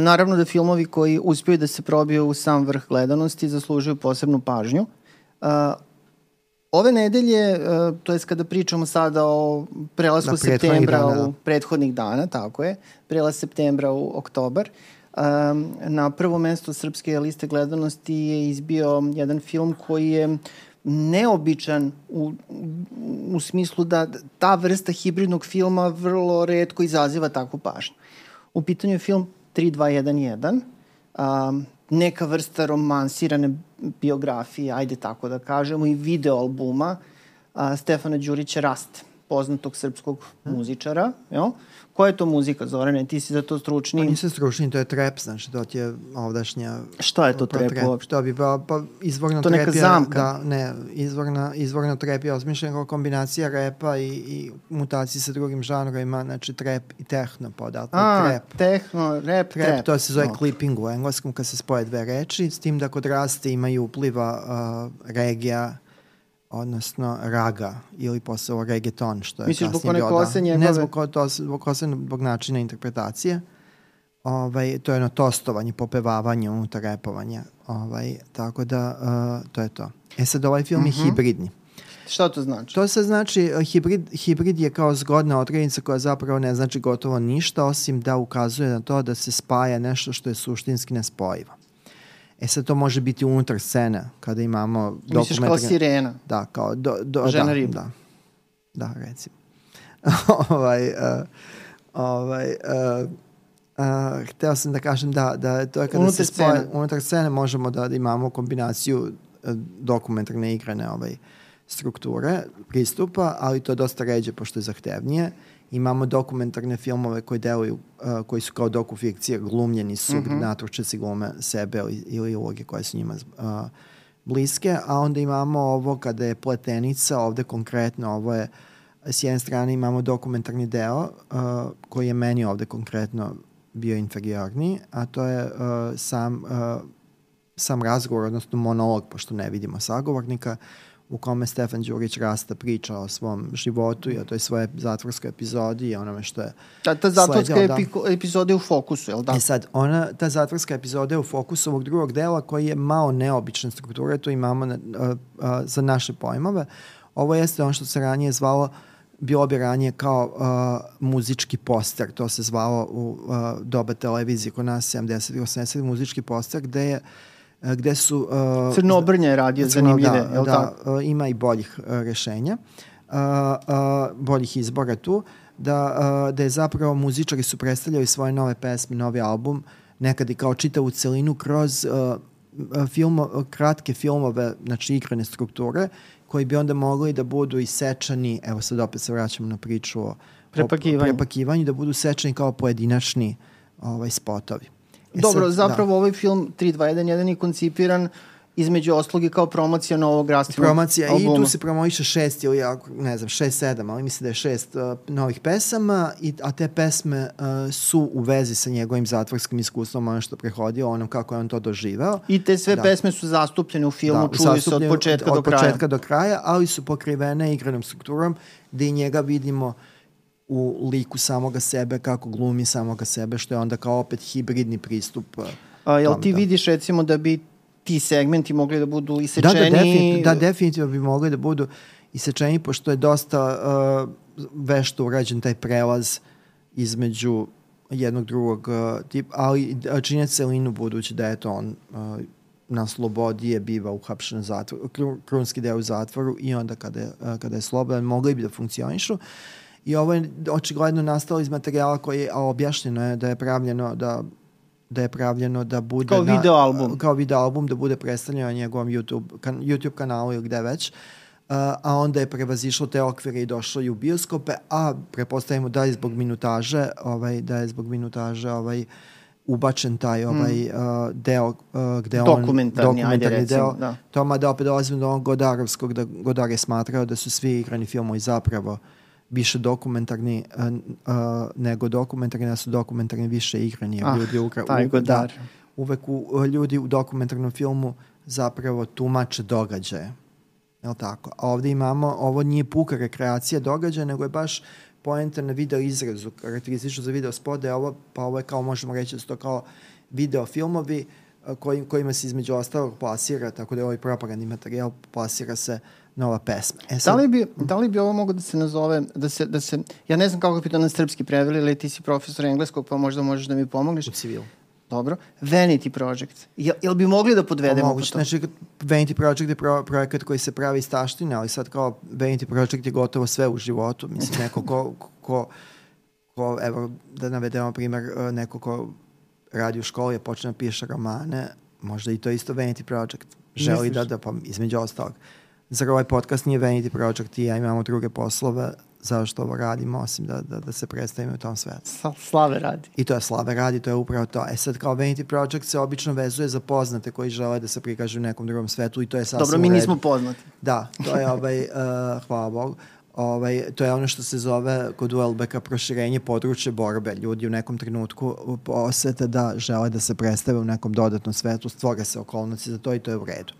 naravno da filmovi koji uspiju da se probiju u sam vrh gledanosti zaslužuju posebnu pažnju. Ove nedelje, to je kada pričamo sada o prelasku septembra dana. u prethodnih dana, tako je, prelas septembra u oktobar, na prvo mesto srpske liste gledanosti je izbio jedan film koji je neobičan u, u smislu da ta vrsta hibridnog filma vrlo redko izaziva takvu pažnju. U pitanju je film 3211, um, neka vrsta romansirane biografije, ajde tako da kažemo, i video albuma Stefana Đurića Rast, poznatog srpskog muzičara, jel? Koja je to muzika, Zorane? Ti si za to stručni? Pa nisam stručni, to je trap, znači to ti je ovdašnja... Šta je to trap, trap uopšte? To bi pa, pa izvorno to trap neka zamka? Da, ne, izvorna, izvorno trap je osmišljen kao kombinacija repa i, i mutacije sa drugim žanrovima, znači trap i tehno, pa A, trap. tehno, rap, trap. Trap, to se zove no. clipping u engleskom kad se spoje dve reči, s tim da kod raste imaju upliva uh, regija, odnosno raga ili posao reggaeton, što je Misliš, kasnije bio da... njegove... Ne zbog, to, zbog kose, zbog načina interpretacije. Ovaj, to je jedno tostovanje, popevavanje unutar repovanja. Ovaj, tako da, uh, to je to. E sad, ovaj film mm -hmm. je mhm. hibridni. Šta to znači? To se znači, hibrid, hibrid je kao zgodna odrednica koja zapravo ne znači gotovo ništa, osim da ukazuje na to da se spaja nešto što je suštinski nespojivo. E sad to može biti unutar scena, kada imamo dokumentarne... Misliš kao sirena? Da, kao... Do, do, Žena da, riba? Da, da, recimo. ovaj, uh, ovaj, uh, uh, hteo sam da kažem da, da to je kada unutar se spoje, unutar scene možemo da, da imamo kombinaciju uh, dokumentarne igrane ovaj, strukture, pristupa, ali to je dosta ređe pošto je zahtevnije. Uh, imamo dokumentarne filmove koji deluju, uh, koji su kao dokufikcije, glumljeni su, mm -hmm. natročeci glume sebe ili, ili uloge koje su njima uh, bliske, a onda imamo ovo kada je pletenica, ovde konkretno ovo je s jedne strane imamo dokumentarni deo uh, koji je meni ovde konkretno bio inferiorni, a to je uh, sam, uh, sam razgovor, odnosno monolog, pošto ne vidimo sagovornika, uh, u kome Stefan Đurić Rasta priča o svom životu i o toj svoje zatvorskoj epizodi i onome što je Ta, ta zatvorska sledio, da. epizoda je u fokusu, je li da? E sad, ona, ta zatvorska epizoda je u fokusu ovog drugog dela koji je malo neobična struktura, to imamo na, a, a, za naše pojmove. Ovo jeste ono što se ranije zvalo bilo bi ranije kao uh, muzički poster, to se zvalo u uh, doba televizije kod nas 70. i 80. muzički poster, gde je uh, gde su... Uh, Crnobrnje je radio zanimljive, da, je li da, tako? Uh, ima i boljih uh, rešenja, uh, uh, boljih izbora tu, da, uh, da je zapravo muzičari su predstavljali svoje nove pesme, novi album, nekad i kao čitavu celinu kroz uh, filmo, kratke filmove, znači igrane strukture, koji bi onda mogli da budu isečani, evo sad opet se vraćamo na priču o prepakivanju, o prepakivanju da budu sečani kao pojedinačni ovaj, spotovi. E Dobro, sad, zapravo da. ovaj film 3211 je koncipiran između osloge kao promocija novog Rastivog Promocija albuma. i tu se promoviše šest ili ne znam, šest, sedam, ali mislim da je šest uh, novih pesama, i, a te pesme uh, su u vezi sa njegovim zatvorskim iskustvom, ono što prehodio, onom kako je on to doživeo. I te sve da. pesme su zastupljene u filmu, da, čuju se od početka od do kraja. Od početka do kraja, ali su pokrivene igranom strukturom, gde i njega vidimo uh, u liku samoga sebe, kako glumi samoga sebe, što je onda kao opet hibridni pristup. Uh, A, jel ti da. vidiš recimo da bi ti segmenti mogli da budu isečeni? Da, da, definitivno, da, definitivno bi mogli da budu isečeni, pošto je dosta uh, vešto urađen taj prelaz između jednog drugog uh, tipa, ali činje celinu budući da je to on uh, na slobodi je biva uhapšen u zatvoru, krunski deo u zatvoru i onda kada je, uh, kada je slobodan mogli bi da funkcionišu. Uh, I ovo je očigledno nastalo iz materijala koji je, a objašnjeno je da je pravljeno da da je pravljeno da bude kao video album na, kao video album da bude predstavljeno na njegovom YouTube kan, YouTube kanalu ili gde već. Uh, a onda je prevazišlo te okvire i došlo i u bioskope, a prepostavimo da je zbog minutaže, ovaj da je zbog minutaže ovaj ubačen taj ovaj mm. uh, deo uh, gde dokumentarni, on dokumentarni ajde recimo, deo, da. Toma da opet dolazimo do onog Godarovskog da Godar je smatrao da su svi igrani filmovi zapravo uh, više dokumentarni uh, uh, nego dokumentarni, da su dokumentarni više igrani. Ah, ljudi ukra, taj uvek, da, uvek u, ljudi u dokumentarnom filmu zapravo tumače događaje. Je tako? A ovde imamo, ovo nije puka rekreacija događaja, nego je baš poenta na video izrazu, karakteristično za video spot, da je ovo, pa ovo je kao, možemo reći da su to kao video filmovi kojim, kojima se između ostalog plasira, tako da je ovaj propagandni materijal plasira se nova pesma. E sad, da, li bi, da li bi ovo mogo da se nazove, da se, da se, ja ne znam kako bi to na srpski preveli, ali ti si profesor engleskog, pa možda možeš da mi pomogneš. U civilu. Dobro. Vanity Project. Jel, jel bi mogli da podvedemo moguće, znači, Vanity Project je pro, projekat koji se pravi iz taštine, ali sad kao Vanity Project je gotovo sve u životu. Mislim, neko ko, ko, ko evo, da navedemo primer, e, neko ko radi u školi, a počne da piše romane, možda i to isto Vanity Project. Želi Misliš? da, da, pa između ostalog. Zar ovaj podcast nije Vanity Project i ja imamo druge poslove, zašto ovo radimo, osim da, da, da se predstavimo u tom svetu. Slave radi. I to je Slave radi, to je upravo to. E sad kao Vanity Project se obično vezuje za poznate koji žele da se prikažu u nekom drugom svetu i to je sasvim Dobro, mi nismo poznati. Da, to je ovaj, uh, hvala Bogu. Ovaj, to je ono što se zove kod Uelbeka proširenje područja borbe. Ljudi u nekom trenutku osete da žele da se predstave u nekom dodatnom svetu, stvore se okolnosti za to i to je u redu.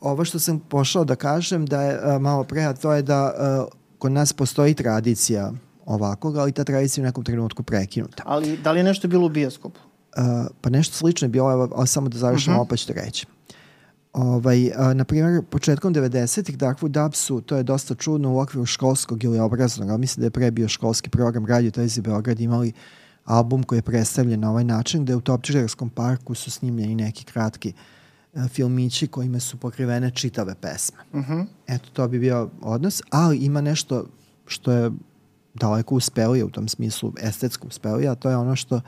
Ovo što sam pošao da kažem da je uh, malo pre, a to je da uh, kod nas postoji tradicija ovakvog, ali ta tradicija u nekom trenutku prekinuta. Ali da li je nešto bilo u bioskopu? Uh, pa nešto slično je bilo, ali samo da završimo, uh mhm. -huh. opet ću reći. Ovaj, a, na primjer, početkom 90-ih Darkwood Dubsu, to je dosta čudno u okviru školskog ili obraznog, ali mislim da je pre bio školski program Radio Tezi Beograd imali album koji je predstavljen na ovaj način, gde u Topčirerskom parku su snimljeni neki kratki a, filmići kojima su pokrivene čitave pesme. Uh mhm. -huh. Eto, to bi bio odnos, ali ima nešto što je daleko uspelije u tom smislu, estetsko uspelije, a to je ono što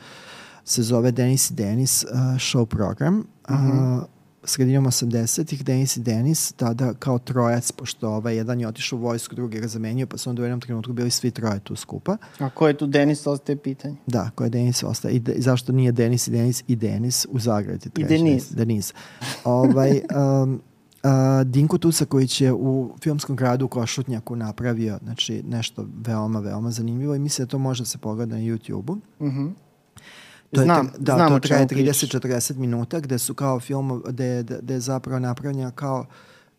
se zove Denis i Denis uh, show program. Uh -huh. uh, sredinom 80-ih Denis i Denis, tada kao trojac, pošto ovaj, jedan je otišao u vojsku, drugi ga zamenio, pa su onda u jednom trenutku bili svi troje tu skupa. A ko je tu Denis, ostaje pitanje. Da, ko je Denis ostaje. I, de, zašto nije Denis i Denis i Denis u zagradi? I Denis. Denis. ovaj, um, Uh, Dinko Tusaković je u filmskom gradu u Košutnjaku napravio znači, nešto veoma, veoma zanimljivo i mislim da to može da se pogleda na YouTube-u. Mhm. -huh. To znam, je, da, znam to traje 30-40 minuta gde su kao film, gde, gde je zapravo napravljena kao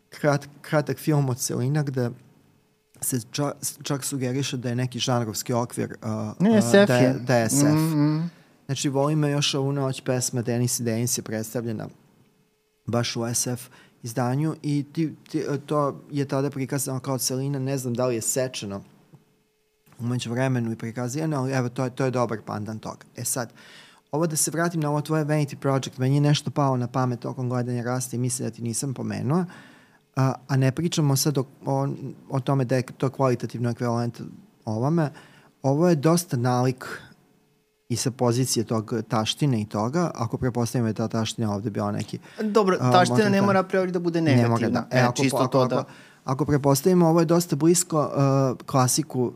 krat, kratak film od celina gde se čak, čak sugeriše da je neki žanrovski okvir uh, ne, uh, da, je, da je SF. Mm -hmm. Znači, volim me još ovu noć pesma Denis i Denis je predstavljena baš u SF izdanju i ti, ti, to je tada prikazano kao celina, ne znam da li je sečeno umeđu vremenu i prikazano, ali evo, to je, to je dobar pandan toga. E sad, uh, Ovo da se vratim na ovo tvoje Vanity Project, meni je nešto pao na pamet tokom gledanja rasta i mislim da ti nisam pomenuo, a, a ne pričamo sad o, o, o tome da je to kvalitativno ekvivalent ovome. Ovo je dosta nalik i sa pozicije tog taštine i toga, ako prepostavimo da je ta taština ovde bila neki... Dobro, taština ne mora priori da bude negativna. Ne mora da. E, e ako, čisto ako, to da... Ako, ako prepostavimo, ovo je dosta blisko uh, klasiku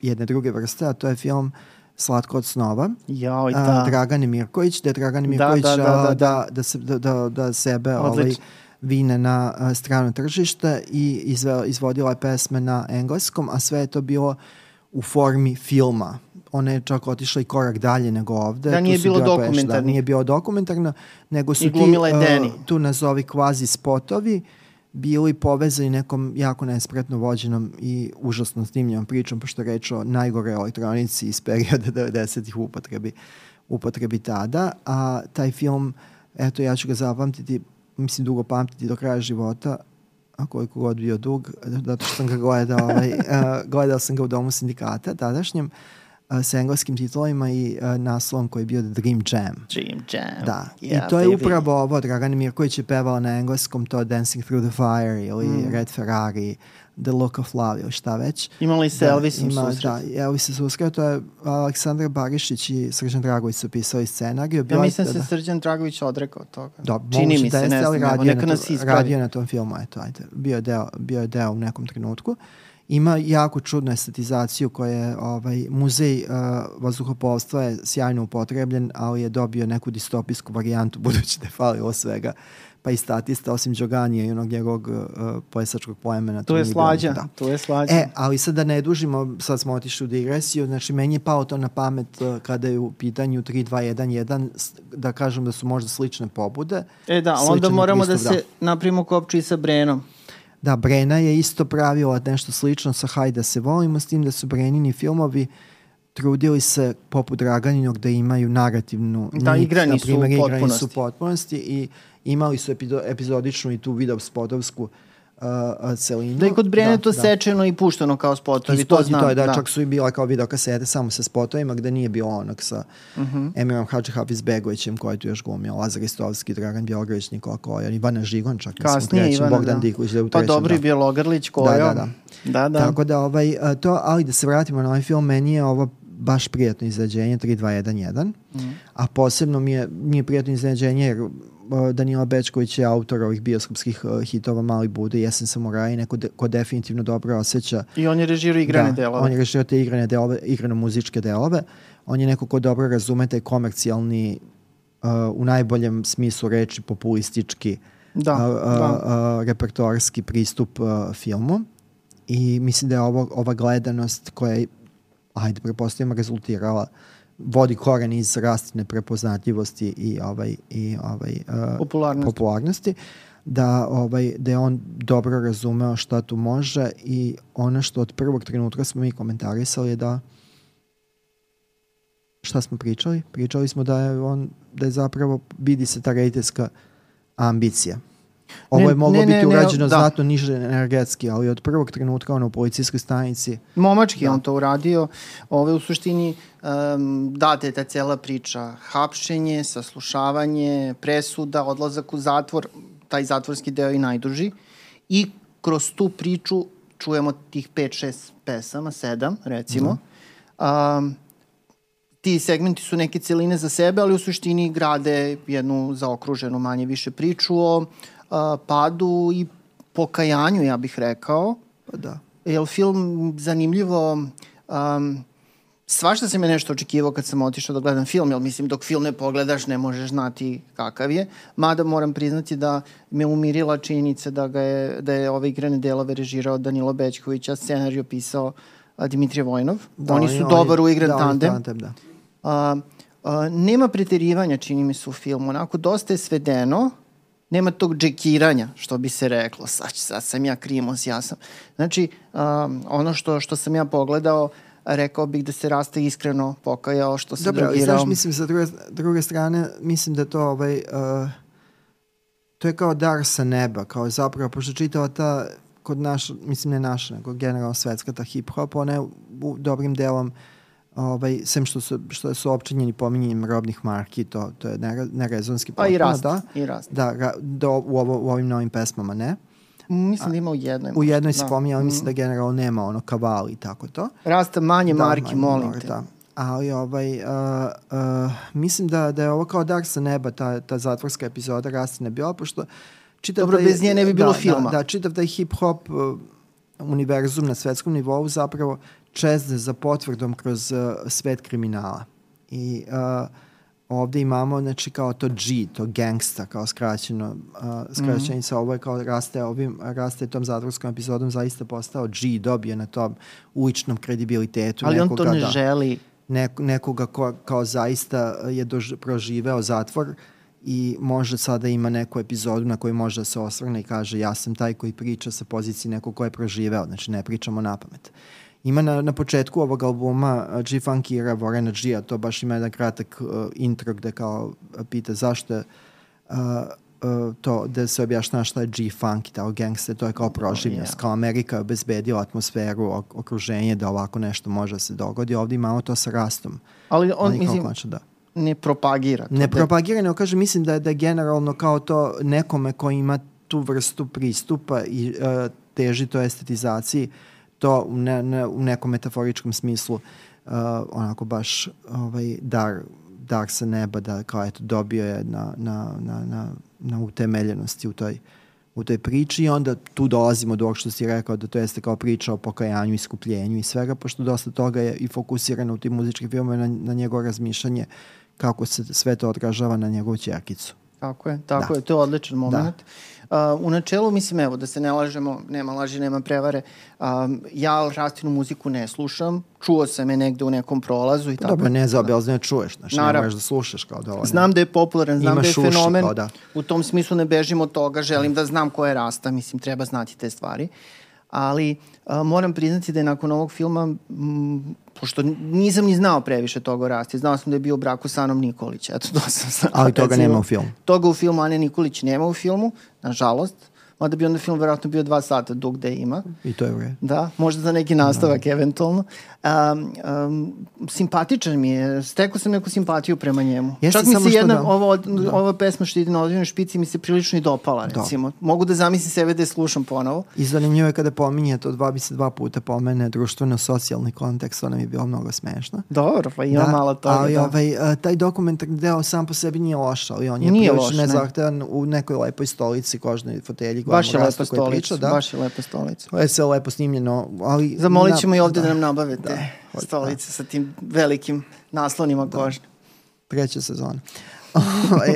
jedne druge vrste, a to je film uh, Slatko od snova. Jao, da. Dragane Mirković, da je Dragane da, Mirković da, da, da, da, da, da, se, da, da, da sebe ovaj, vine na uh, strano tržište i izve, izvodila je pesme na engleskom, a sve je to bilo u formi filma. Ona je čak otišla i korak dalje nego ovde. Da nije bilo dokumentarno. Da, nije bilo dokumentarno, nego su ti uh, tu nazovi kvazi spotovi uh, bili povezani nekom jako nespretno vođenom i užasno snimljenom pričom, pošto je reč o najgore elektronici iz perioda 90-ih upotrebi, upotrebi tada, a taj film, eto ja ću ga zapamtiti, mislim dugo pamtiti do kraja života, a koliko god bio dug, zato što sam ga gledao, ovaj, uh, gledao sam ga u domu sindikata tadašnjem, uh, sa engleskim titlovima i uh, naslovom koji je bio The Dream Jam. Dream Jam. Da. Yeah, I to je baby. upravo ovo, Dragana Mirković je pevala na engleskom to Dancing Through the Fire ili mm. Red Ferrari, The Look of Love ili šta već. Imali se da, Elvis ima, susret. Da, Elvis se susret, to je Aleksandar Barišić i Srđan Dragović su pisali scenariju. Ja mislim da, se da, Srđan Dragović odrekao od toga. Da, Čini mi da se, ne znam, radio, na to, radio na tom filmu, eto, ajde, bio je deo, bio je deo u nekom trenutku. Uh, ima jako čudnu estetizaciju koja je ovaj, muzej uh, vazduhoplovstva je sjajno upotrebljen, ali je dobio neku distopijsku varijantu budući da je falilo svega pa i statista, osim Đoganija i onog njegovog uh, poesačkog pojemena. To je slađa, da. to je slađa. E, ali sad da ne dužimo, sad smo otišli u digresiju, znači meni je pao to na pamet uh, kada je u pitanju 3, 2, 1, 1, da kažem da su možda slične pobude. E da, onda moramo da se da. napravimo kopči sa Brenom. Da, Brena je isto pravila nešto slično sa Hajde se volimo, s tim da su Brenini filmovi trudili se poput Draganinog da imaju narativnu da, nit, igrani, su igrani su potpunosti. i imali su epizodičnu i tu video spotovsku uh, celinu. Da je kod Brene da, to da. sečeno i pušteno kao spotovi, to znam. To je, da, da, čak su i bila kao video kasete samo sa spotovima gde nije bilo onog sa uh mhm. -huh. Emirom Hadži Hafiz Begovićem koji je tu još glumio, Lazar Istovski, Dragan Bjelogrlić, Nikola Kojan, Ivana Žigon čak. Kasnije mislim, Ivana, Bogdan da. Dikuć, da u Pa dobri da. Bjelogrlić, Kojo. Da, da, da. Da, da. Tako da, ovaj, to, ali da se vratimo na ovaj film, meni je ovo baš prijatno izrađenje 3211, mm. a posebno mi je, mi je prijatno izrađenje jer Danila Bečković je autor ovih bioskopskih uh, hitova Mali bude, Jesen samuraj, neko de, ko definitivno dobro osjeća. I on je režirao igrane da, delove. on je režirao te igrane delove, igrano muzičke delove. On je neko ko dobro razume taj komercijalni, uh, u najboljem smislu reči, populistički da, uh, da. Uh, repertoarski pristup uh, filmu. I mislim da je ovo, ova gledanost koja je, ajde, prepostavljamo, rezultirala uh, vodi koren iz rastine prepoznatljivosti i ovaj i ovaj uh, popularnosti. popularnosti da ovaj da je on dobro razumeo šta tu može i ono što od prvog trenutka smo mi komentarisali je da šta smo pričali? Pričali smo da je on da je zapravo vidi se ta rejterska ambicija Ovo je moglo ne, biti urađeno da. znatno niže energetski, ali od prvog trenutka ono u policijskoj stanici. Momački da. on to uradio. Ove u suštini um, date ta cela priča. Hapšenje, saslušavanje, presuda, odlazak u zatvor, taj zatvorski deo i najduži. I kroz tu priču čujemo tih 5-6 pesama, 7 recimo. Da. Um, ti segmenti su neke celine za sebe, ali u suštini grade jednu zaokruženu manje više priču o a, padu i pokajanju, ja bih rekao. Pa da. Jer film zanimljivo... Um, svašta se me nešto očekivao kad sam otišao da gledam film, jer mislim dok film ne pogledaš ne možeš znati kakav je. Mada moram priznati da me umirila činjenica da, ga je, da je ove igrane delove režirao Danilo Bećković, a scenariju pisao Dimitrije Vojnov. Da, oni su oni, dobar u igran da, tandem. tandem da. A, a, nema preterivanja, čini mi se, u filmu. Onako, dosta je svedeno, nema tog džekiranja, što bi se reklo, sad, sad sam ja krimos, ja sam. Znači, um, ono što, što sam ja pogledao, rekao bih da se Rasta iskreno pokajao što se Dobro, drogirao. Dobro, mislim, sa druge, druge strane, mislim da to ovaj, uh, to je kao dar sa neba, kao zapravo, pošto čitava ta, kod naš, mislim ne naša, nego generalno svetska ta hip-hop, ona je u dobrim delom uh, ovaj, sem što su, što su opčinjeni pominjenjem robnih marki, to, to je nerezonski potpuno, pa i rast, da, i rast. Da, ra, do, u, ovo, u ovim novim pesmama ne. Mislim da ima u jednoj. U jednoj se da. pominja, ali mislim da mm. generalno nema ono kavali i tako to. Rasta manje da, marki, manje, molim te. Da. Ali ovaj, uh, uh, mislim da, da je ovo kao dar sa neba, ta, ta zatvorska epizoda Rasta ne bila, pošto čitav Dobro, taj, bez nje ne bi bilo da, filma. Da, da, čitav taj hip-hop uh, univerzum na svetskom nivou zapravo čezne za potvrdom kroz uh, svet kriminala. I uh, ovde imamo, znači, kao to G, to gangsta, kao skraćeno, uh, skraćenica, mm -hmm. ovo je kao raste, ovim, raste tom zatvorskom epizodom zaista postao G, dobije na tom uličnom kredibilitetu. Ali nekoga, on to ne da, želi. Nek, nekoga ko, kao zaista je dož, proživeo zatvor i može sada ima neku epizodu na kojoj može da se osvrne i kaže ja sam taj koji priča sa pozicije nekog ko je proživeo, znači ne pričamo na pamet. Ima na, na početku ovog albuma uh, G Funkira Vorena G-a, to baš ima jedan kratak uh, intro gde kao uh, pita zašto je uh, uh, to da se objašnjava šta je G-Funk i tako gangster, to je kao proživljenost, oh, yeah. kao Amerika obezbedila atmosferu, ok okruženje da ovako nešto može da se dogodi, ovde imamo to sa rastom. Ali on, Oni mislim, končno, da. ne propagira. To ne da... propagira, nego kaže, mislim da je, da je generalno kao to nekome ko ima tu vrstu pristupa i uh, teži to estetizaciji, uh, to u, ne, ne, u nekom metaforičkom smislu uh, onako baš ovaj, dar, dar sa neba da kao eto dobio je na, na, na, na, na utemeljenosti u toj, u toj priči i onda tu dolazimo do ovog što si rekao da to jeste kao priča o pokajanju, iskupljenju i svega, pošto dosta toga je i fokusirano u tim muzičkim filmima na, na njegovo razmišljanje kako se sve to odražava na njegovu čerkicu. Tako je, tako da. je, to je odličan moment. Da. Uh, u načelu, mislim, evo, da se ne lažemo, nema laži, nema prevare, um, ja rastinu muziku ne slušam, čuo sam je negde u nekom prolazu i pa tako. Dobro, ne zaobilazno čuješ, znači ne možeš da slušaš kao da ovo. Znam da je popularan, znam da je fenomen, kao da. u tom smislu ne bežim od toga, želim da znam ko je rasta, mislim, treba znati te stvari. Ali a, moram priznati da je nakon ovog filma m, pošto nisam ni znao previše toga o Rasti. Znao sam da je bio u braku sa Anom Nikolić. Eto, to sam znao. Ali toga nema u filmu. Toga u filmu Ane Nikolić nema u filmu, nažalost mada bi onda film verovatno bio dva sata dug da ima. I to je u redu. Da, možda za neki nastavak da. eventualno. Um, um, simpatičan mi je, stekao sam neku simpatiju prema njemu. Jeste Čak mi se jedna, da, ovo, da. ova pesma što ide na odvijenu špici mi se prilično i dopala, da. recimo. Da. Mogu da zamislim sebe da je slušam ponovo. I zanimljivo je kada pominje to, dva bi se dva puta pomene društveno-socijalni kontekst, ona mi je bilo mnogo smešno. Dobro, pa ima da, malo toga. Ali da. ovaj, taj dokumentarni deo sam po sebi nije loš, ali on je nije prilično nezahtevan ne. u nekoj lepoj stolici, kožnoj fotelji, baš je lepa stolica, priča, da. Baš je lepa stolica. To je sve lepo snimljeno, ali... Zamolit ćemo na, i ovde da, da nam nabavite da, stolice da. sa tim velikim naslonima da. kožne. Treća sezona. Ovaj,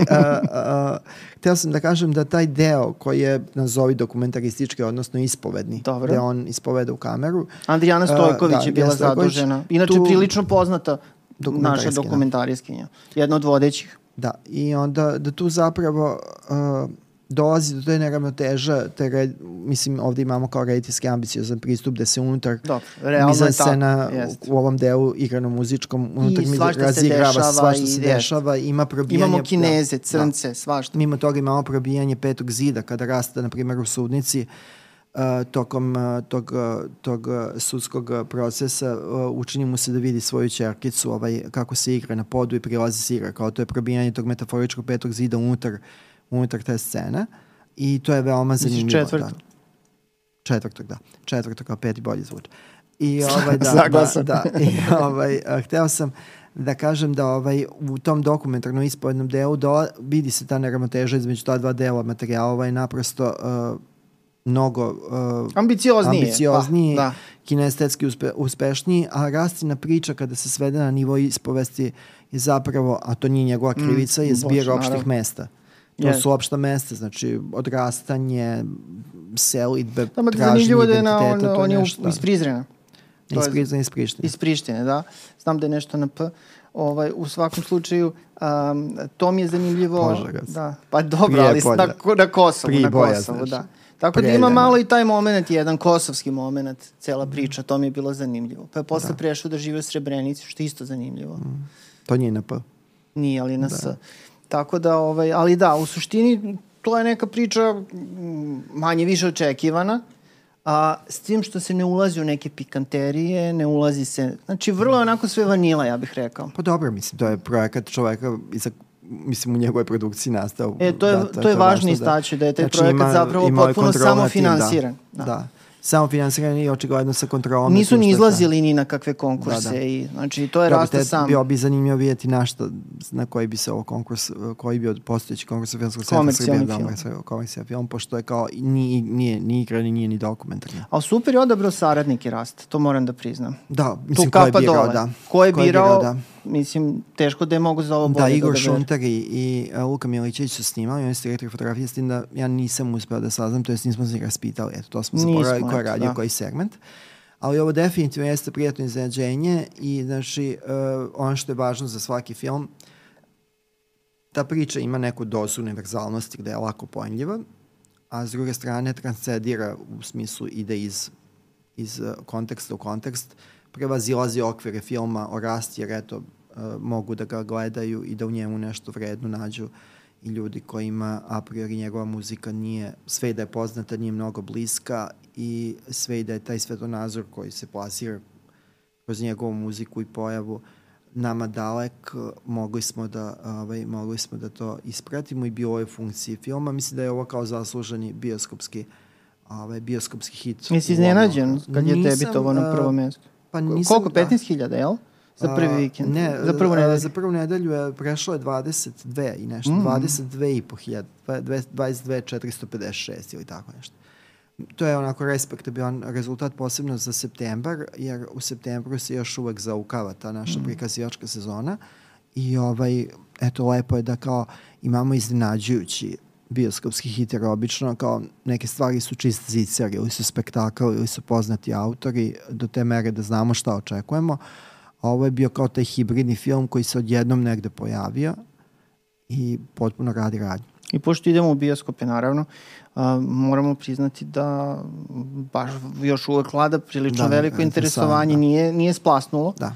htio sam da kažem da taj deo koji je nazovi dokumentaristički, odnosno ispovedni, Dobro. gde on ispoveda u kameru. Andrijana Stojković uh, da, je bila Stojković, zadužena. Inače, tu, prilično poznata naša dokumentarijskinja. Jedna od vodećih. Da, i onda da tu zapravo uh, dolazi do te neravnoteža, te red, mislim ovde imamo kao rediteljski ambiciozan pristup da se unutar mizan u, u ovom delu igrano muzičkom unutar mi razigrava, svašta se dešava, ima probijanje. Imamo kineze, da, crnce, da. svašta. Mimo toga imamo probijanje petog zida kada raste, na primjer, u sudnici, uh, tokom uh, tog, uh, tog uh, sudskog procesa uh, učini mu se da vidi svoju čerkicu ovaj, kako se igra na podu i prilazi se igra. Kao to je probijanje tog metaforičkog petog zida unutar uh, unutar te scene i to je veoma zanimljivo. Četvrtog. Da. Četvrtog, da. Četvrtog kao peti bolji zvuč. I ovaj, da, da, da, i ovaj, hteo sam da kažem da ovaj u tom dokumentarnom ispovednom delu do, vidi se ta neravnoteža između ta dva dela materijala ovaj naprosto uh, mnogo uh, ambicioznije, ambiciozniji pa, da. kinestetski uspe, uspešniji, a Rastina priča kada se svede na nivo ispovesti je zapravo, a to nije njegova krivica, mm, je zbir opštih mesta. To yes. su opšta mesta, znači odrastanje, selitbe, da, traženje identiteta. Da je na, on, to on je nešto, iz Prizrena. Iz Prizrena, iz Prištine. Iz Prištine, da. Znam da je nešto na P. Ovaj, u svakom slučaju, um, to mi je zanimljivo. Požarac. Da. Pa dobro, ali na, na Kosovu, Prije na Kosovu, znači. da. Tako Preljena. da ima malo i taj moment, jedan kosovski moment, cela priča, to mi je bilo zanimljivo. Pa je posle da. prešao da žive u Srebrenici, što je isto zanimljivo. Mm. To nije na P. Nije, ali na da. S. Tako da, ovaj, ali da, u suštini to je neka priča manje više očekivana, a s tim što se ne ulazi u neke pikanterije, ne ulazi se, znači vrlo je onako sve vanila, ja bih rekao. Pa dobro, mislim, to je projekat čoveka iza mislim u njegovoj produkciji nastao. E, to je, da, to, to je važno istaći, da je taj znači, projekat ima, zapravo ima potpuno samofinansiran. Da, da. da samo finansiranje i očigledno sa kontrolom. Nisu ni izlazili ni na kakve konkurse. Da, da. I, znači, to je Rasta sam. Bio bi zanimljivo vidjeti na što, na koji bi se ovo konkurs, koji bi od postojeći konkurs filmskog sveta Srbije film. Komercijalni film, pošto je kao ni, nije, ni igra, ni nije ni dokumentarni. A super je odabrao saradnike Rasta, to moram da priznam. Da, mislim, ko je birao, dole. da. Ko je birao, da mislim, teško da je mogu za ovo bolje da, Igor da Šunter i, i uh, Luka Milićević su snimali, oni su direktori fotografije, s tim da ja nisam uspeo da saznam, to jest nismo se raspitali, eto, to smo zaboravili ko je radio, da. koji segment. Ali ovo definitivno jeste prijatno iznenađenje i znači uh, ono što je važno za svaki film, ta priča ima neku dozu univerzalnosti gde je lako pojmljiva, a s druge strane transcedira u smislu ide iz, iz uh, konteksta u kontekst, prevazilazi okvire filma o rasti, jer eto, mogu da ga gledaju i da u njemu nešto vredno nađu i ljudi kojima a priori njegova muzika nije, sve da je poznata, nije mnogo bliska i sve da je taj svetonazor koji se plasira kroz njegovu muziku i pojavu nama dalek, mogli smo da, ovaj, mogli smo da to ispratimo i bio je funkciji filma. Mislim da je ovo kao zasluženi bioskopski ovaj, bioskopski hit. Nisi iznenađen kad je tebi to ono prvo mesto? Pa nisam, Koliko? 15.000, da. jel? Za prvi vikend? Ne, za prvu nedelju. Za prvu nedelju je prešlo je 22 i nešto, mm. 22 i po hiljada, 22 456 ili tako nešto. To je onako respektabilan rezultat posebno za septembar, jer u septembru se još uvek zaukava ta naša mm. prikazivačka sezona i ovaj, eto, lepo je da kao imamo iznenađujući bioskopski hit, jer obično kao neke stvari su čist zicer ili su spektakl ili su poznati autori do te mere da znamo šta očekujemo. A ovo je bio kao taj hibridni film koji se odjednom negde pojavio i potpuno radi radnju. I pošto idemo u bioskope, naravno, uh, moramo priznati da baš još uvek vlada prilično da, veliko interesovanje, da. nije, nije splasnulo. Da.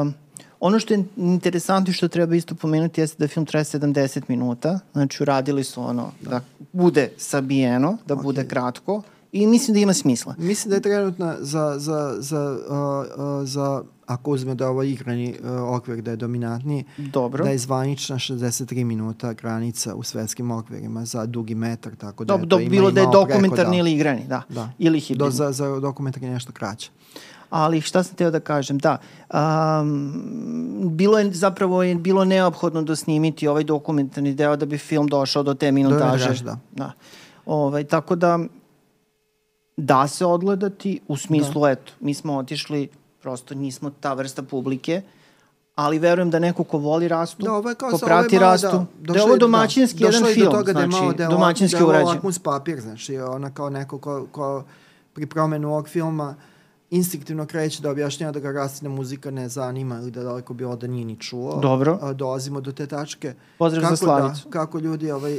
Um, ono što je interesantno i što treba isto pomenuti jeste da film traje 70 minuta, znači uradili su ono da, da bude sabijeno, da okay. bude kratko i mislim da ima smisla. Mislim da je trenutno za, za, za, uh, uh, za ako uzme da ovo igrani uh, okvir da je dominantniji, Dobro. da je zvanična 63 minuta granica u svetskim okvirima za dugi metar, tako da Dobro, do, bilo da je dokumentarni ili igrani, da. da. Ili hibridni. Do, za, za dokumentarni nešto kraće. Ali šta sam teo da kažem, da, um, bilo je zapravo je bilo neophodno da snimiti ovaj dokumentarni deo da bi film došao do te minutaže. Do da. da. Ovaj, tako da da se odgledati u smislu, da. eto, mi smo otišli, prosto nismo ta vrsta publike, ali verujem da neko ko voli rastu, da, ovo je kao ko prati rastu, da, da je ovo domaćinski da, jedan film, do toga znači, da je malo, da je domaćinski urađen. Da je ovo papir, znači, ona kao neko ko, ko pri promenu ovog filma instinktivno kreće da objašnjava da ga rastina muzika ne zanima ili da daleko bi da nije ni čuo. Dobro. A, dolazimo do te tačke. Pozdrav kako za da, Slavicu. Da, kako ljudi ovaj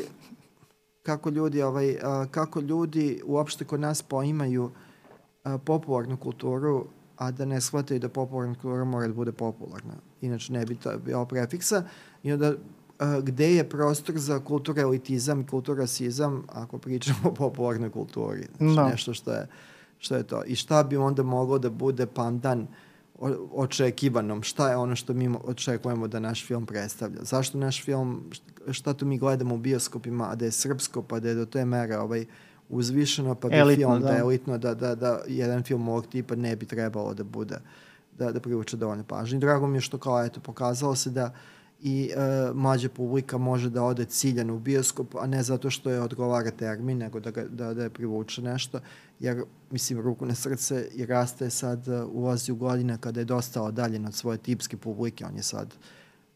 kako ljudi ovaj a, kako ljudi uopšte kod nas poimaju a, popularnu kulturu a da ne shvataju da popularna kultura mora da bude popularna. Inače ne bi to bio prefiksa. I onda a, gde je prostor za kultura elitizam i kulturasizam ako pričamo o popularnoj kulturi. Znači, no. nešto što je Šta je to? I šta bi onda moglo da bude pandan očekivanom? Šta je ono što mi očekujemo da naš film predstavlja? Zašto naš film, šta to mi gledamo u bioskopima, a da je srpsko, pa da je do te mere ovaj, uzvišeno, pa da je film da. da elitno, da, da, da jedan film ovog tipa ne bi trebalo da bude, da, da privuče dovoljno pažnje. Drago mi je što kao, eto, pokazalo se da i e, mlađa publika može da ode ciljano u bioskop, a ne zato što je odgovara termin, nego da, ga, da, da je privuče nešto jer, mislim, ruku na srce i raste sad uh, ulazi u godine kada je dosta odaljen od svoje tipske publike. On je sad,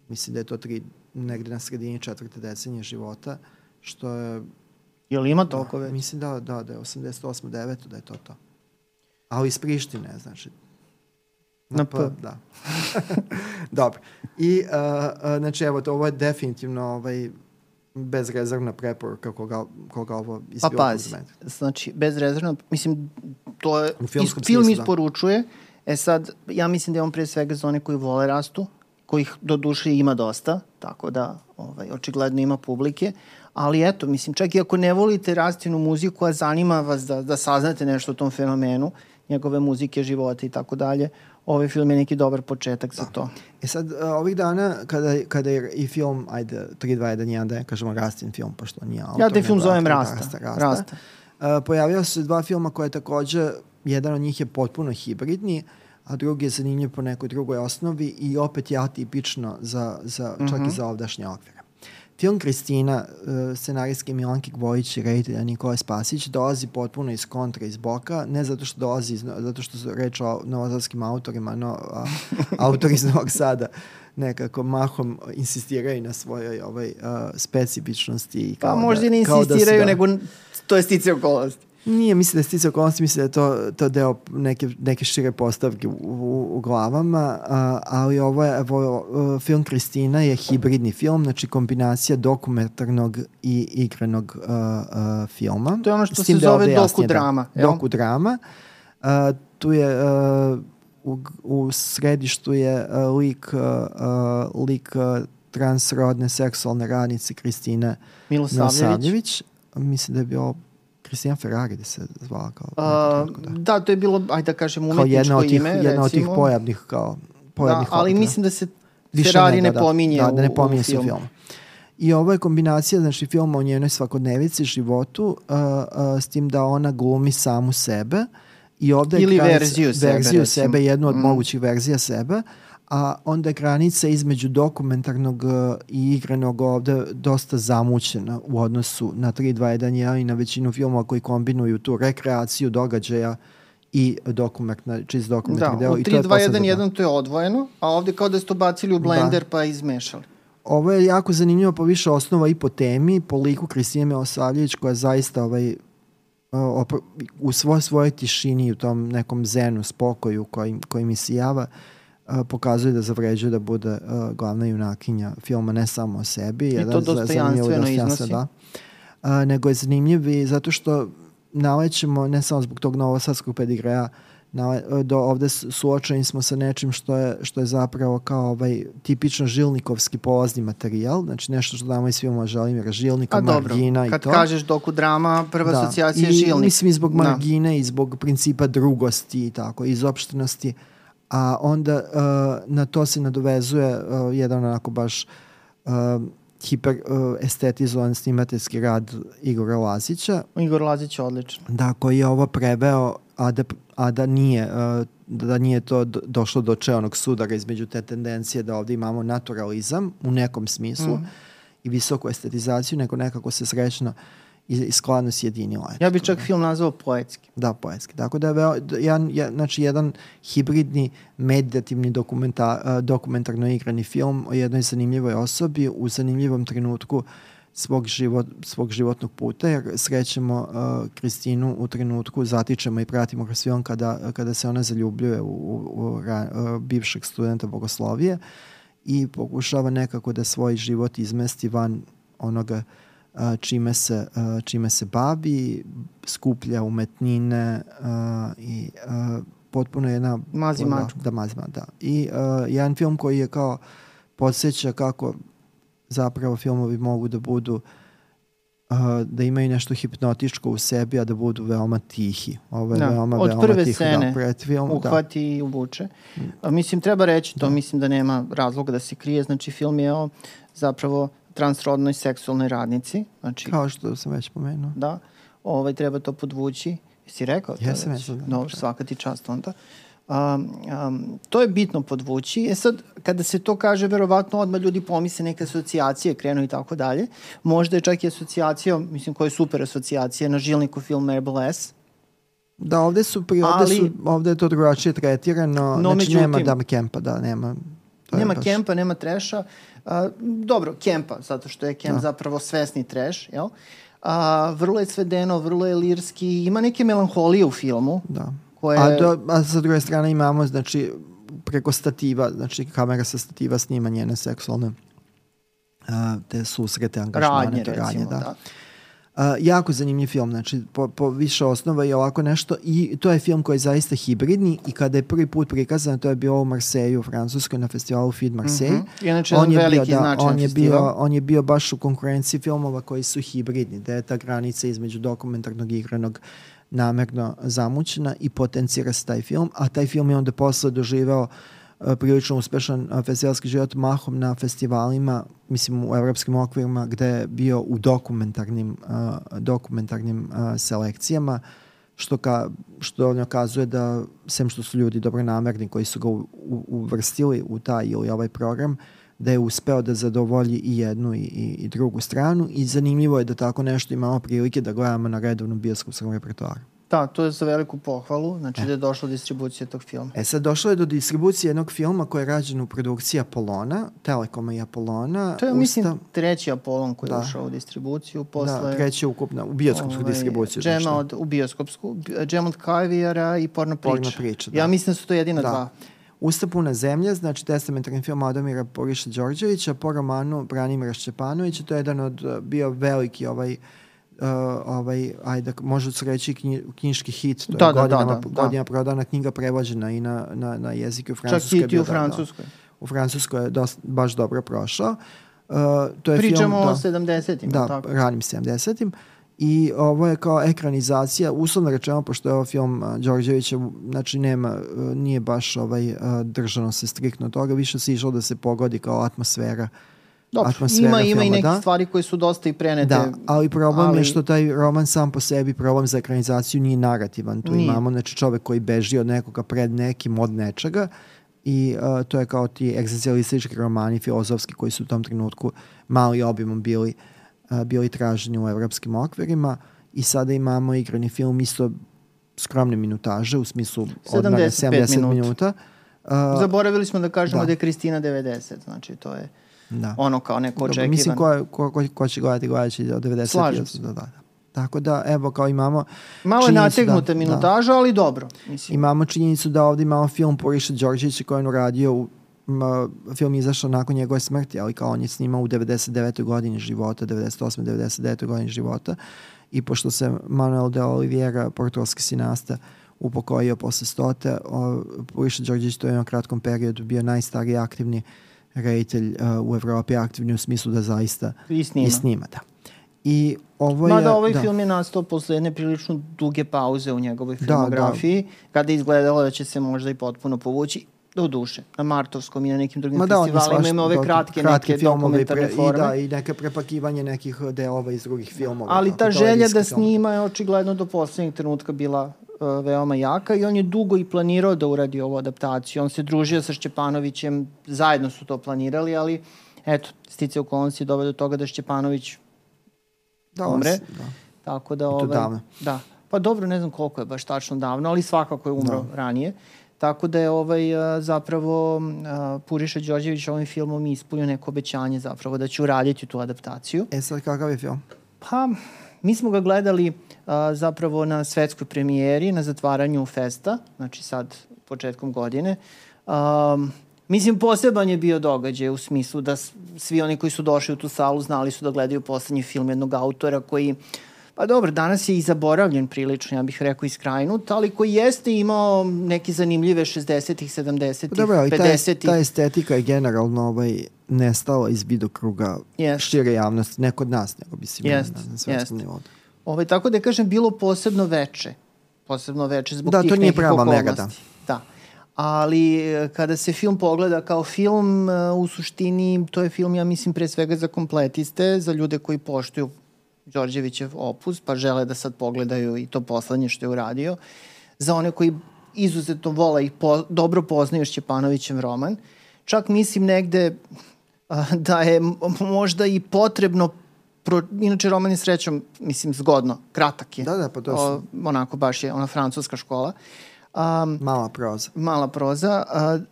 mislim da je to tri, negde na sredini četvrte decenije života, što je... Je li ima toliko da, već? Mislim da, da, da je 88. 9. da je to to. Ali iz Prištine, znači. Na P. Da. Dobro. I, uh, uh, znači, evo, to, ovo je definitivno ovaj, bezrezervna preporuka koga, koga ovo izbio. Pa pazi, znači bezrezervna, mislim, to je, is, film smislu, da. isporučuje, da. e sad, ja mislim da je on pre svega za one koji vole rastu, kojih do duše ima dosta, tako da ovaj, očigledno ima publike, ali eto, mislim, čak i ako ne volite rastinu muziku, a zanima vas da, da saznate nešto o tom fenomenu, njegove muzike, života i tako dalje, ovaj film je neki dobar početak da. za to. E sad, uh, ovih dana, kada, kada je i film, ajde, 3, 2, 1, 1, da je, kažemo, Rastin film, pošto nije autor. Ja te film zovem Rasta. Rasta, Rasta. Rasta. Uh, pojavio se dva filma koje takođe, jedan od njih je potpuno hibridni, a drugi je zanimljiv po nekoj drugoj osnovi i opet je atipično za, za, čak mm -hmm. i mhm. za ovdašnje okvire. Film Kristina, uh, scenarijski Milanki Gvojić i reditelja Nikola Spasić dolazi potpuno iz kontra, iz boka, ne zato što dolazi, iz, zato što su reč o novozadskim autorima, no, a, autori iz Novog Sada nekako mahom insistiraju na svojoj ovaj, uh, specifičnosti. Pa možda da, ne da insistiraju, da, nego to je stice okolnosti. Nije, mislim da je sticao okolnosti, mislim da je to, to deo neke, neke šire postavke u, u, u glavama, a, ali ovo je, evo, film Kristina je hibridni film, znači kombinacija dokumentarnog i igranog uh, uh, filma. To je ono što se zove da dokudrama. Da, dokudrama. Uh, tu je uh, u, u središtu je uh, lik, uh, lik uh, transrodne seksualne radnice Kristine Milosavljević. Milosavljević. Mislim da je bio Kristijan Ferrari da se zvala kao... A, da. da, to je bilo, ajde da kažem, umetničko kao jedna od tih, ime, Jedna od tih pojavnih, kao, pojavnih da, ali mislim da se Više Ferrari ne, da, pominje da, da, da ne pominje u, u filmu. filmu. I ovo je kombinacija, znači, filma o njenoj svakodnevici, životu, uh, uh, s tim da ona glumi samu sebe i ovde Ili kraj, verziju sebe, verziju sebe, jednu od mm. mogućih verzija sebe, a onda granica između dokumentarnog e, i igranog ovde dosta zamućena u odnosu na 3, 2, 1, 1 i na većinu filmova koji kombinuju tu rekreaciju događaja i dokumentarni, čist dokumentarni da, deo. Da, u 3, 2, 1, 1 to je odvojeno, a ovde kao da ste to bacili u da. blender da. pa izmešali. Ovo je jako zanimljivo po više osnova i po temi, po liku Kristine Meosavljević koja zaista ovaj, u svoj svojoj tišini, u tom nekom zenu, spokoju koji, koji mi sijava, pokazuje da zavređuje da bude uh, glavna junakinja filma ne samo o sebi. I to dostojanstveno iznosi. Da, uh, nego je zanimljiv i zato što nalećemo ne samo zbog tog novosadskog pedigreja na, do ovde suočeni smo sa nečim što je, što je zapravo kao ovaj tipično žilnikovski polazni materijal, znači nešto što damo iz filma Želimira Žilnika, A, Margina dobro, i to. Kad kažeš doku drama, prva da. asocijacija je Žilnik. Mislim i zbog da. Margine da. i zbog principa drugosti i tako, izopštenosti, a onda uh, na to se nadovezuje uh, jedan onako baš uh, hiper uh, estetizovan snimateljski rad Igora Lazića. Igor Lazić je odličan. Da, koji je ovo preveo, a da, a da nije uh, da nije to došlo do čeonog sudara između te tendencije da ovde imamo naturalizam u nekom smislu mm. i visoku estetizaciju, nego nekako se srećno uh, i, skladno sjedinila. Ja bih čak film nazvao poetski. Da, poetski. Tako da je veo, jedan, ja, znači jedan hibridni meditativni dokumenta, dokumentarno igrani film o jednoj zanimljivoj osobi u zanimljivom trenutku svog, život, svog životnog puta, jer srećemo uh, Kristinu u trenutku, zatičemo i pratimo kroz film kada, kada se ona zaljubljuje u, u, u uh, bivšeg studenta bogoslovije i pokušava nekako da svoj život izmesti van onoga uh, čime se, čime se bavi, skuplja umetnine i potpuno jedna... Mazi mačku. Da, mazi da. I jedan film koji je kao podsjeća kako zapravo filmovi mogu da budu uh, da imaju nešto hipnotičko u sebi, a da budu veoma tihi. Ovo je da. veoma, Od veoma prve tiho, da, scene da, film, uhvati da. i uvuče. A, mislim, treba reći to, da. mislim da nema razloga da se krije. Znači, film je o zapravo transrodnoj seksualnoj radnici. Znači, Kao što sam već pomenuo. Da, ovaj, treba to podvući. Jesi rekao to Jesam, već? Jesam, Dobro, svaka ti čast onda. Um, um, to je bitno podvući. E sad, kada se to kaže, verovatno odmah ljudi pomisle neke asocijacije, krenu i tako dalje. Možda je čak i asocijacija, mislim koja je super asocijacija, na žilniku film Marble S. Da, ovde su, pri, ovde, Ali, su, ovde je to drugačije tretirano, no, znači međutim, nema Dama Kempa, da, nema. To nema baš... Kempa, nema Treša. A, dobro, Kempa, zato što je Kemp da. zapravo svesni treš, jel? A, vrlo je svedeno, vrlo je lirski, ima neke melanholije u filmu. Da. Koje... A, do, a sa druge strane imamo, znači, preko stativa, znači kamera sa stativa snima njene seksualne a, te susrete, angažmane, radnje, to radnje, da. da. Uh, jako zanimljiv film, znači po, po više osnova i ovako nešto i to je film koji je zaista hibridni i kada je prvi put prikazan, to je bio u Marseille u Francuskoj na festivalu Feed Marseille. Mm -hmm. Inače on je bio, da, on je bio, on je bio baš u konkurenciji filmova koji su hibridni, da je ta granica između dokumentarnog i igranog namerno zamućena i potencira se taj film, a taj film je onda posle doživeo uh, prilično uspešan e, festivalski život mahom na festivalima, mislim u evropskim okvirima gde je bio u dokumentarnim, uh, dokumentarnim selekcijama, što, ka, što on okazuje da, sem što su ljudi dobronamerni koji su ga u, u, uvrstili u taj ili ovaj program, da je uspeo da zadovolji i jednu i, i, i drugu stranu i zanimljivo je da tako nešto imamo prilike da gledamo na redovnom bioskopskom repertoaru. Da, to je za veliku pohvalu, znači e. da je došla distribucija tog filma. E sad, došlo je do distribucije jednog filma koji je rađen u produkciji Apolona, Telekoma i Apolona. To je, Usta... mislim, treći Apolon koji da. je ušao u distribuciju. Posle, da, treći ukupna, u bioskopsku ovaj, distribuciju. Džema od, u bioskopsku, džem od Kajvijara i Porno priča. Porno priča, da. Ja mislim da su to jedina da. dva. Usta puna zemlja, znači testamentarni film Adomira Poriša Đorđevića po romanu Branimira Šćepanovića, to je jedan od bio veliki ovaj uh, uh, ovaj, ajde, može se reći knji, knjiški hit, to da, je da, godinama, da, da, godina da. prodana knjiga prevođena i na, na, na jeziku u Francuskoj. Čak i u Francuskoj. Da, u Francuskoj je dost, baš dobro prošao. Uh, to je Pričamo film, o da, 70-im. Da, tako. ranim 70-im. I ovo je kao ekranizacija, uslovno rečeno, pošto je ovo film uh, Đorđevića, znači nema, uh, nije baš ovaj, uh, držano se striktno toga, više se išlo da se pogodi kao atmosfera uh, Dobro, ima, ima i neke da? stvari koje su dosta i prenete. Da, ali problem ali... je što taj roman sam po sebi, problem za ekranizaciju nije narativan. Tu nije. imamo znači, čovek koji beži od nekoga pred nekim od nečega i uh, to je kao ti egzistencijalistički romani filozofski koji su u tom trenutku mali obimom bili, uh, bili traženi u evropskim okvirima i sada imamo igrani film isto skromne minutaže, u smislu odmara 70 minuta. minuta. Uh, Zaboravili smo da kažemo da, da je Kristina 90, znači to je da. ono kao neko očekivan. Mislim, ko, ko, ko, ko će gledati, gledat će od 90. Slažem se. Da, da, da. Tako da, evo, kao imamo... Malo je nategnuta da, minutaža, da. ali dobro. Mislim. Imamo činjenicu da ovde imamo film Poriša Đorđevića koji je uradio u ma, film izašao nakon njegove smrti, ali kao on je snimao u 99. godini života, 98. 99. godini života i pošto se Manuel de Oliveira, portugalski sinasta, upokojio posle stote, Puriša Đorđević to je na kratkom periodu bio najstariji aktivni reditelj uh, u Evropi, aktivni u smislu da zaista i snima. I snima da. I ovo je, Mada ovaj da. film je nastao posle jedne prilično duge pauze u njegovoj filmografiji, da, da. kada je izgledalo da će se možda i potpuno povući do duše, na Martovskom i na nekim drugim Ma da, festivalima ima ove kratke, kratke neke dokumentarne pre, forme. I da, i neke prepakivanje nekih delova iz drugih filmova. Ali ta želja da snima je očigledno do poslednjeg trenutka bila uh, veoma jaka i on je dugo i planirao da uradi ovu adaptaciju. On se družio sa Šćepanovićem, zajedno su to planirali, ali eto, stice okolnosti dovede do toga da Šćepanović da, umre. Da. Tako da, ovaj, davno. Da. Pa dobro, ne znam koliko je baš tačno davno, ali svakako je umro da. ranije. Tako da je ovaj, zapravo Puriša Đorđević ovim filmom ispunio neko obećanje zapravo da će uraditi tu adaptaciju. E sad kakav je film? Pa, mi smo ga gledali a, zapravo na svetskoj premijeri, na zatvaranju festa, znači sad početkom godine. Um, Mislim, poseban je bio događaj u smislu da svi oni koji su došli u tu salu znali su da gledaju poslednji film jednog autora koji Pa dobro, danas je i zaboravljen prilično, ja bih rekao iskrajnut, ali koji jeste imao neke zanimljive 60-ih, 70-ih, pa dobro, 50-ih. Ta, ta estetika je generalno ovaj, nestala iz vidokruga yes. šire javnosti, ne kod nas, nego bi si yes. na, na svetskom yes. nivou. Ovaj, tako da kažem, bilo posebno veče. Posebno veče zbog da, tih nekih okolnosti. Da, to nije prava mega, da ali e, kada se film pogleda kao film, e, u suštini to je film, ja mislim, pre svega za kompletiste, za ljude koji poštuju Đorđevićev opus, pa žele da sad pogledaju i to poslednje što je uradio. Za one koji izuzetno vole i po, dobro poznaju Šćepanovićev roman. Čak mislim negde a, da je možda i potrebno Pro, inače roman je srećom, mislim, zgodno, kratak je. Da, da, pa to o, Onako, baš je ona francuska škola. Uh, Um, mala proza. Mala proza,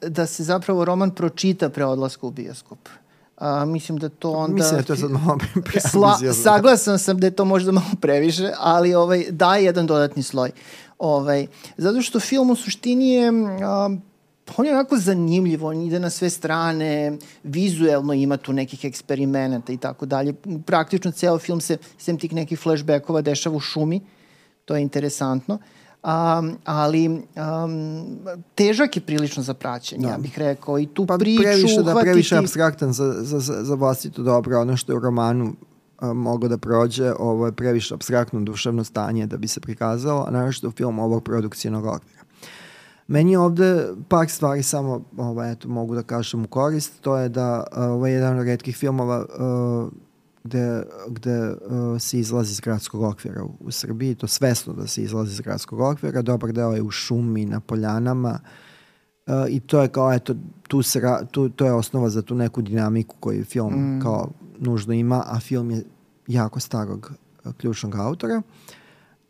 uh, da se zapravo roman pročita pre odlaska u bioskop. A, mislim da to onda... Mislim da to sad malo Sla, saglasan sam da je to možda malo previše, ali ovaj, daje jedan dodatni sloj. Ovaj, zato što film u suštini je... A, on je onako zanimljiv, on ide na sve strane, vizuelno ima tu nekih eksperimenata i tako dalje. Praktično ceo film se, sem tih nekih flashbackova, dešava u šumi, to je interesantno. Um, ali um, težak je prilično za praćenje, da. ja bih rekao. I tu pa priču previše, da, previše abstraktan za, za, za, vlastito dobro. Ono što je u romanu mogo da prođe, ovo je previše abstraktno duševno stanje da bi se prikazalo, a naravno u film ovog produkcijnog okvira. Meni ovde par stvari samo, ovaj, eto, mogu da kažem u korist, to je da uh, je jedan od redkih filmova uh, gde, gde uh, se izlazi iz gradskog okvira u, u Srbiji, to svesno da se izlazi iz gradskog okvira, dobar deo je u šumi, na poljanama uh, i to je kao, eto, tu se, tu, to je osnova za tu neku dinamiku koju film mm. kao nužno ima, a film je jako starog uh, ključnog autora.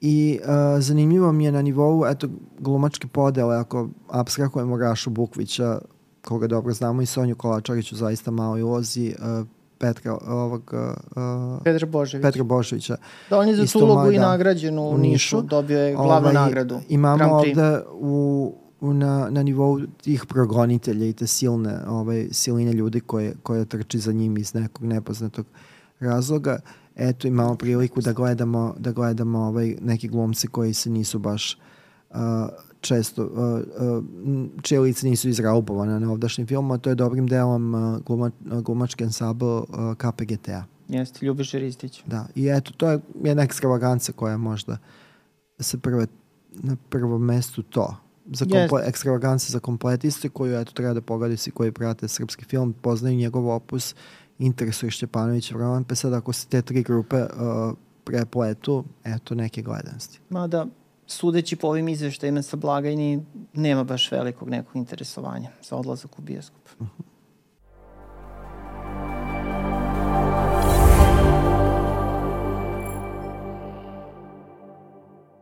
I uh, zanimljivo mi je na nivou, eto, glumačke podele, ako abstrahujemo Rašu Bukvića, koga dobro znamo i Sonju Kolačariću zaista malo i ulozi, uh, Petra, ovog, uh, Petra Boževića. Petra Boževića. Da, on je za tu ulogu i nagrađen u Nišu, dobio je glavnu ovaj, nagradu. Imamo ovde u, u, na, na nivou tih progonitelja i te silne ovaj, siline ljudi koje, koje trči za njim iz nekog nepoznatog razloga. Eto, imamo priliku da gledamo, da gledamo ovaj, neki glumci koji se nisu baš uh, često, uh, uh, čije lice nisu izraubovane na ovdašnjim filmu, a to je dobrim delom uh, gluma, glumački ansambl uh, KPGT-a. Jeste, Ljubiš Ristić. Da, i eto, to je jedna ekstravaganca koja je možda se prve, na prvom mestu to. Za komple, ekstravaganca za kompletiste koju eto, treba da pogledaju svi koji prate srpski film, poznaju njegov opus, interesuje Šćepanović roman, pa sad ako se te tri grupe uh, prepletu, eto neke gledanosti. Mada, sudeći po ovim izveštajima sa blagajni, nema baš velikog nekog interesovanja za odlazak u bioskop. Uh -huh.